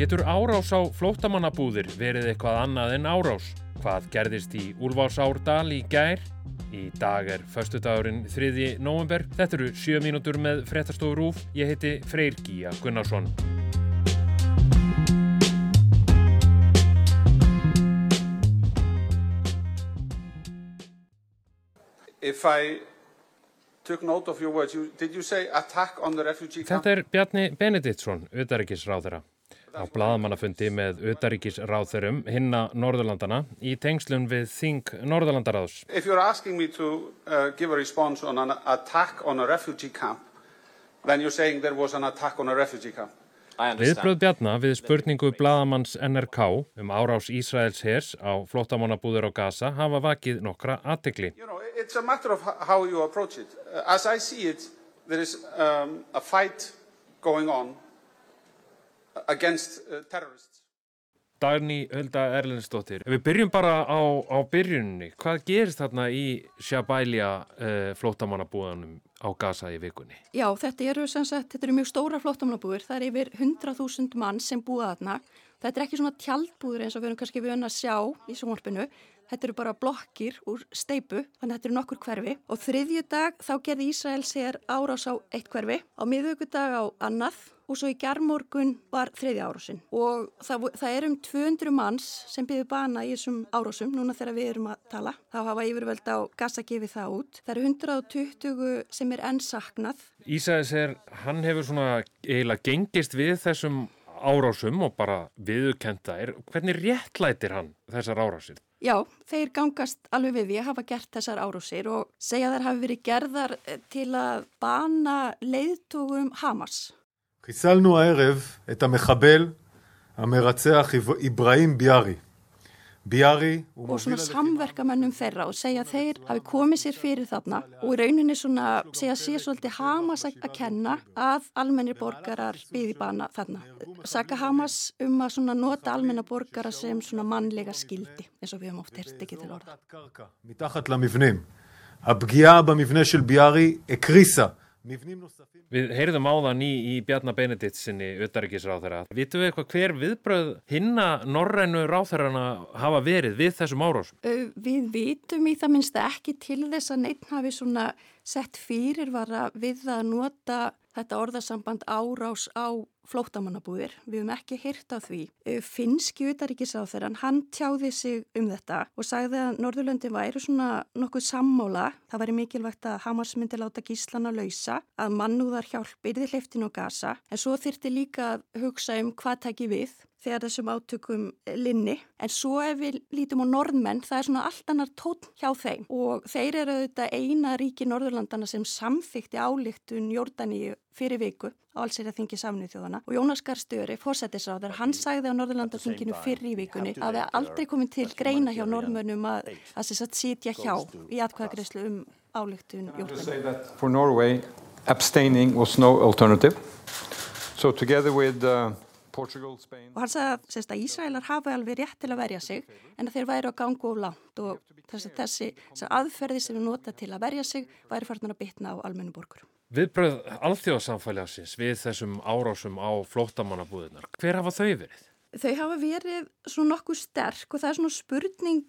Getur árás á flótamannabúðir verið eitthvað annað en árás? Hvað gerðist í Úlfásárdal í gær? Í dag er förstudagurinn 3. november. Þetta eru 7 mínútur með frettarstofu Rúf. Ég heiti Freyr Gíja Gunnarsson. If I took note of your words, you, did you say attack on the refugee camp? Þetta er Bjarni Benediktsson, auðaríkisráðara. Á bladamannafundi með auðaríkisráðurum hinna Norðurlandana í tengslun við Þing Norðurlandaráðs. If you're asking me to uh, give a response on an attack on a refugee camp, then you're saying there was an attack on a refugee camp. Viðbröð Bjarnar við spurningu bladamanns NRK um árás Ísraels hers á flottamannabúður á Gaza hafa vakið nokkra aðtegli. You know, it's a matter of how you approach it. Uh, As I see it, there is um, a fight going on against uh, terrorists. Dagný Hölda Erlendsdóttir, við byrjum bara á, á byrjunni. Hvað gerist þarna í Shabælia uh, flottamannabúðanum á Gaza í vikunni? Já, þetta eru sagt, þetta eru mjög stóra flottamannabúður, það er yfir 100.000 mann sem búa þarna. Þetta er ekki svona tjaldbúður eins og við erum kannski við að sjá í sjónvarpinu. Þetta eru bara blokkir úr steipu, þannig að þetta eru nokkur hverfi. Og þriðju dag þá gerði Ísrael sér árás á eitt hverfi, á miðvöggudag á annað og svo í gerðmorgun var þriðja árásin. Og það, það er um 200 manns sem byggðu bana í þessum árásum, núna þegar við erum að tala. Þá hafa yfirvöld á Gaza gefið það út. Það eru 120 sem er enn saknað. Ísæðis er, hann hefur svona eiginlega gengist við þessum árásum og bara viðkenda er, hvernig réttlætir hann þessar árásir? Já, þeir gangast alveg við því að hafa gert þessar árásir og segja þær hafi verið gerðar eh, til að bana leiðtogum Hamas. Kísalnu að erf þetta mekhabel að meracea Ibrahim Bjarri og svona samverkamennum þeirra og segja að þeir hafi komið sér fyrir þarna og í rauninni svona segja sér svolítið Hamas að kenna að almennir borgarar byði bana þarna. Saka Hamas um að svona nota almennar borgarar sem svona mannlega skildi eins og við höfum oft hérst ekki til orða. Við heyrðum áðan í, í Bjarnar Benediktsinni utarikisráþara. Vitu við eitthvað hver viðbröð hinna norrænu ráþarana hafa verið við þessum árós? Við vitum í það minnst ekki til þess að neitt hafi sett fyrirvara við að nota þetta orðasamband árás á flóttamannabúðir. Við höfum ekki heyrt af því. Ö, Finnski utaríkisáþeran, hann tjáði sig um þetta og sagði að Norðurlöndin væri svona nokkuð sammóla. Það væri mikilvægt að Hamas myndi láta gíslana lausa, að mannúðar hjálp yrði hleyftin og gasa. En svo þyrti líka að hugsa um hvað tæki við þegar þessum átökum linni. En svo ef við lítum á norðmenn, það er svona allt annar tótt hjá þeim og þeir eru auðvitað eina ríki Norðurlandana sem samþykti álíktun Jórdaníu fyrir viku á alls er að þingi samnið þjóðana og Jónas Garstöri, fórsættisráður, hann sagði á Norðurlandaþinginu fyrir í vikunni að það aldrei komið til greina hjá norðmönnum að, að þess að sitja hjá í atkvæðagreyslu um álíktun Jórdaníu. say that for Norway, abstaining was no alternative. So together with uh, Og hann sagði að, sérst, að Ísraelar hafa alveg rétt til að verja sig en að þeir væri á gangu of langt og þessi, þessi, þessi aðferði sem er nota til að verja sig væri farnar að bitna á almennu borgur. Viðbröð alþjóðsamfélagsins við þessum árásum á flóttamannabúðunar. Hver hafa þau verið? Þau hafa verið svona nokkuð sterk og það er svona spurning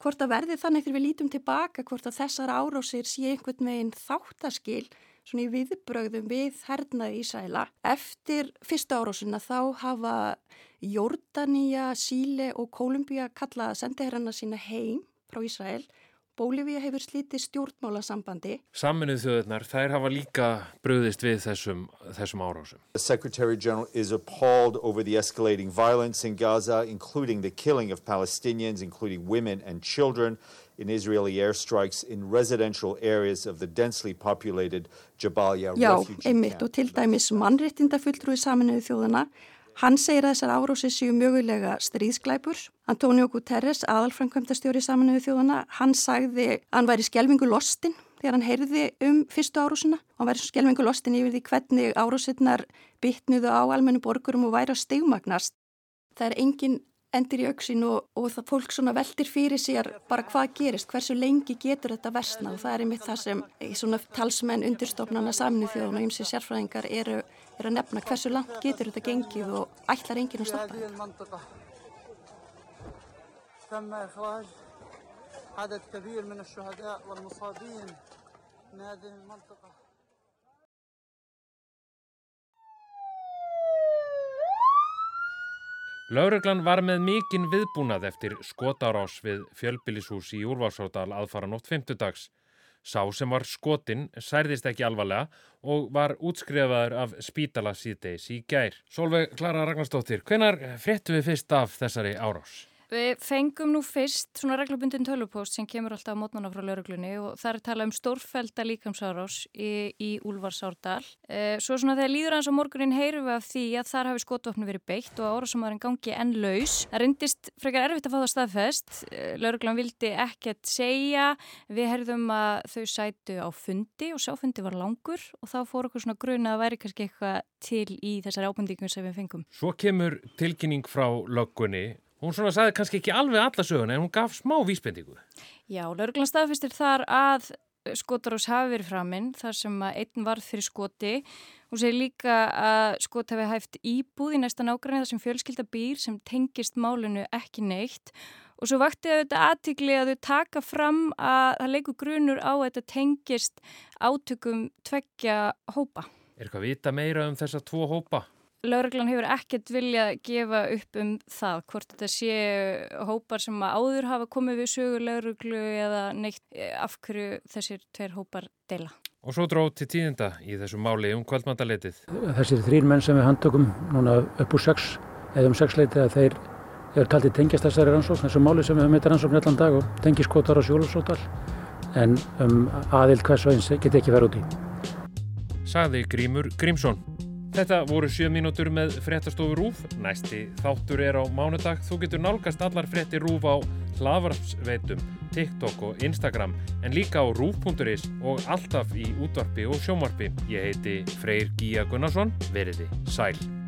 hvort að verði þannig þegar við lítum tilbaka hvort að þessar árásir sé einhvern veginn þáttaskil svona í viðbrögðum við hernaði Ísæla. Eftir fyrsta árásina þá hafa Jórdanía, Síle og Kolumbía kallað sendiherrana sína heim frá Ísæl. Bólivía hefur slítið stjórnmálasambandi Saminuð þjóðurnar, þær hafa líka bröðist við þessum, þessum árásum. The Secretary General is appalled over the escalating violence in Gaza, including the killing of Palestinians, including women and children, in Israeli airstrikes in residential areas of the densely populated Jabalia Já, refugee einmitt camp. og til dæmis mannréttindafulltrúi saminuðu þjóðana. Hann segir að þessar árósið séu mögulega stríðsklæpur. Antonio Guterres, aðalframkvæmdastjóri saminuðu þjóðana, hann sagði að hann væri skjelvingu lostin þegar hann heyrði um fyrstu árósina. Hann væri skjelvingu lostin yfir því hvernig árósinnar bytnuðu á almennu borgurum og væri að stegmagnast. Það er engin endir í auksin og, og það fólk svona veldir fyrir sér bara hvað gerist, hversu lengi getur þetta versna og það er einmitt það sem svona talsmenn undirstofnana samnið þjóðan og ymsi sérfræðingar eru, eru að nefna. Hversu langt getur þetta gengið og ætlar enginn að stoppa þetta. Lauruglan var með mikinn viðbúnað eftir skotárás við fjölbillishús í Úrvarsárdal aðfara nótt 50 dags. Sá sem var skotin særðist ekki alvarlega og var útskrifaður af spítala síðdeis í gær. Solveig Klara Ragnarstóttir, hvenar fréttu við fyrst af þessari árás? Við fengum nú fyrst svona reglubundin tölvupost sem kemur alltaf á mótnana frá lauruglunni og það er talað um stórfælda líkamsárás í, í Úlfarsárdal. E, svo svona þegar líður hans á morgunin heyrum við af því að þar hafi skotvopni verið beitt og árásamæðurinn gangi enn laus. Það reyndist frekar erfitt að fá það staðfest. E, Lauruglan vildi ekkert segja. Við heyrðum að þau sætu á fundi og sáfundi var langur og þá fór okkur svona gruna að væri kannski eitthvað til í þessari ábundingum sem við fengum. Svo kemur tilkynning frá löggunni Hún svona sagði kannski ekki alveg alla söguna en hún gaf smá vísbendingu. Já, lauruglan staðfistir þar að skotarós hafi verið framinn þar sem að einn varð fyrir skoti. Hún segir líka að skot hafi hæft íbúð í næsta nágræni þar sem fjölskylda býr sem tengist málinu ekki neitt. Og svo vakti þetta aðtikli að þau taka fram að það leikur grunur á að þetta tengist átökum tveggja hópa. Er eitthvað vita meira um þessa tvo hópa? Lauruglan hefur ekkert viljað gefa upp um það hvort þetta sé hópar sem áður hafa komið við sögur lauruglu eða neitt eh, af hverju þessir tveir hópar deila. Og svo dróð til tíðinda í þessu máli um kvöldmandaleitið. Þessir þrýr menn sem við handtökum núna upp úr sex eða um sex leiti að þeir eru taldið tengjast þessari rannsókn, þessu máli sem við höfum eitthvað rannsókn allan dag og tengiskotar á sjólusótal en um, aðild hvers og eins geti ekki verið út í. Saði Grímur Grímsson. Þetta voru 7 mínútur með fréttastofu Rúf. Næsti þáttur er á mánudag. Þú getur nálgast allar frétti Rúf á hlaðvarpsveitum, TikTok og Instagram en líka á rúf.is og alltaf í útvarpi og sjómarpi. Ég heiti Freyr Gíja Gunnarsson. Veriði sæl.